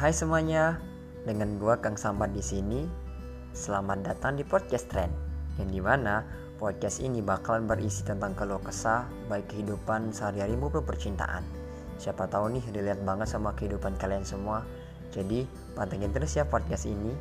Hai semuanya, dengan gua Kang Sambat di sini. Selamat datang di podcast Trend, yang di mana podcast ini bakalan berisi tentang keluh kesah baik kehidupan sehari-hari maupun percintaan. Siapa tahu nih dilihat banget sama kehidupan kalian semua. Jadi pantengin terus ya podcast ini.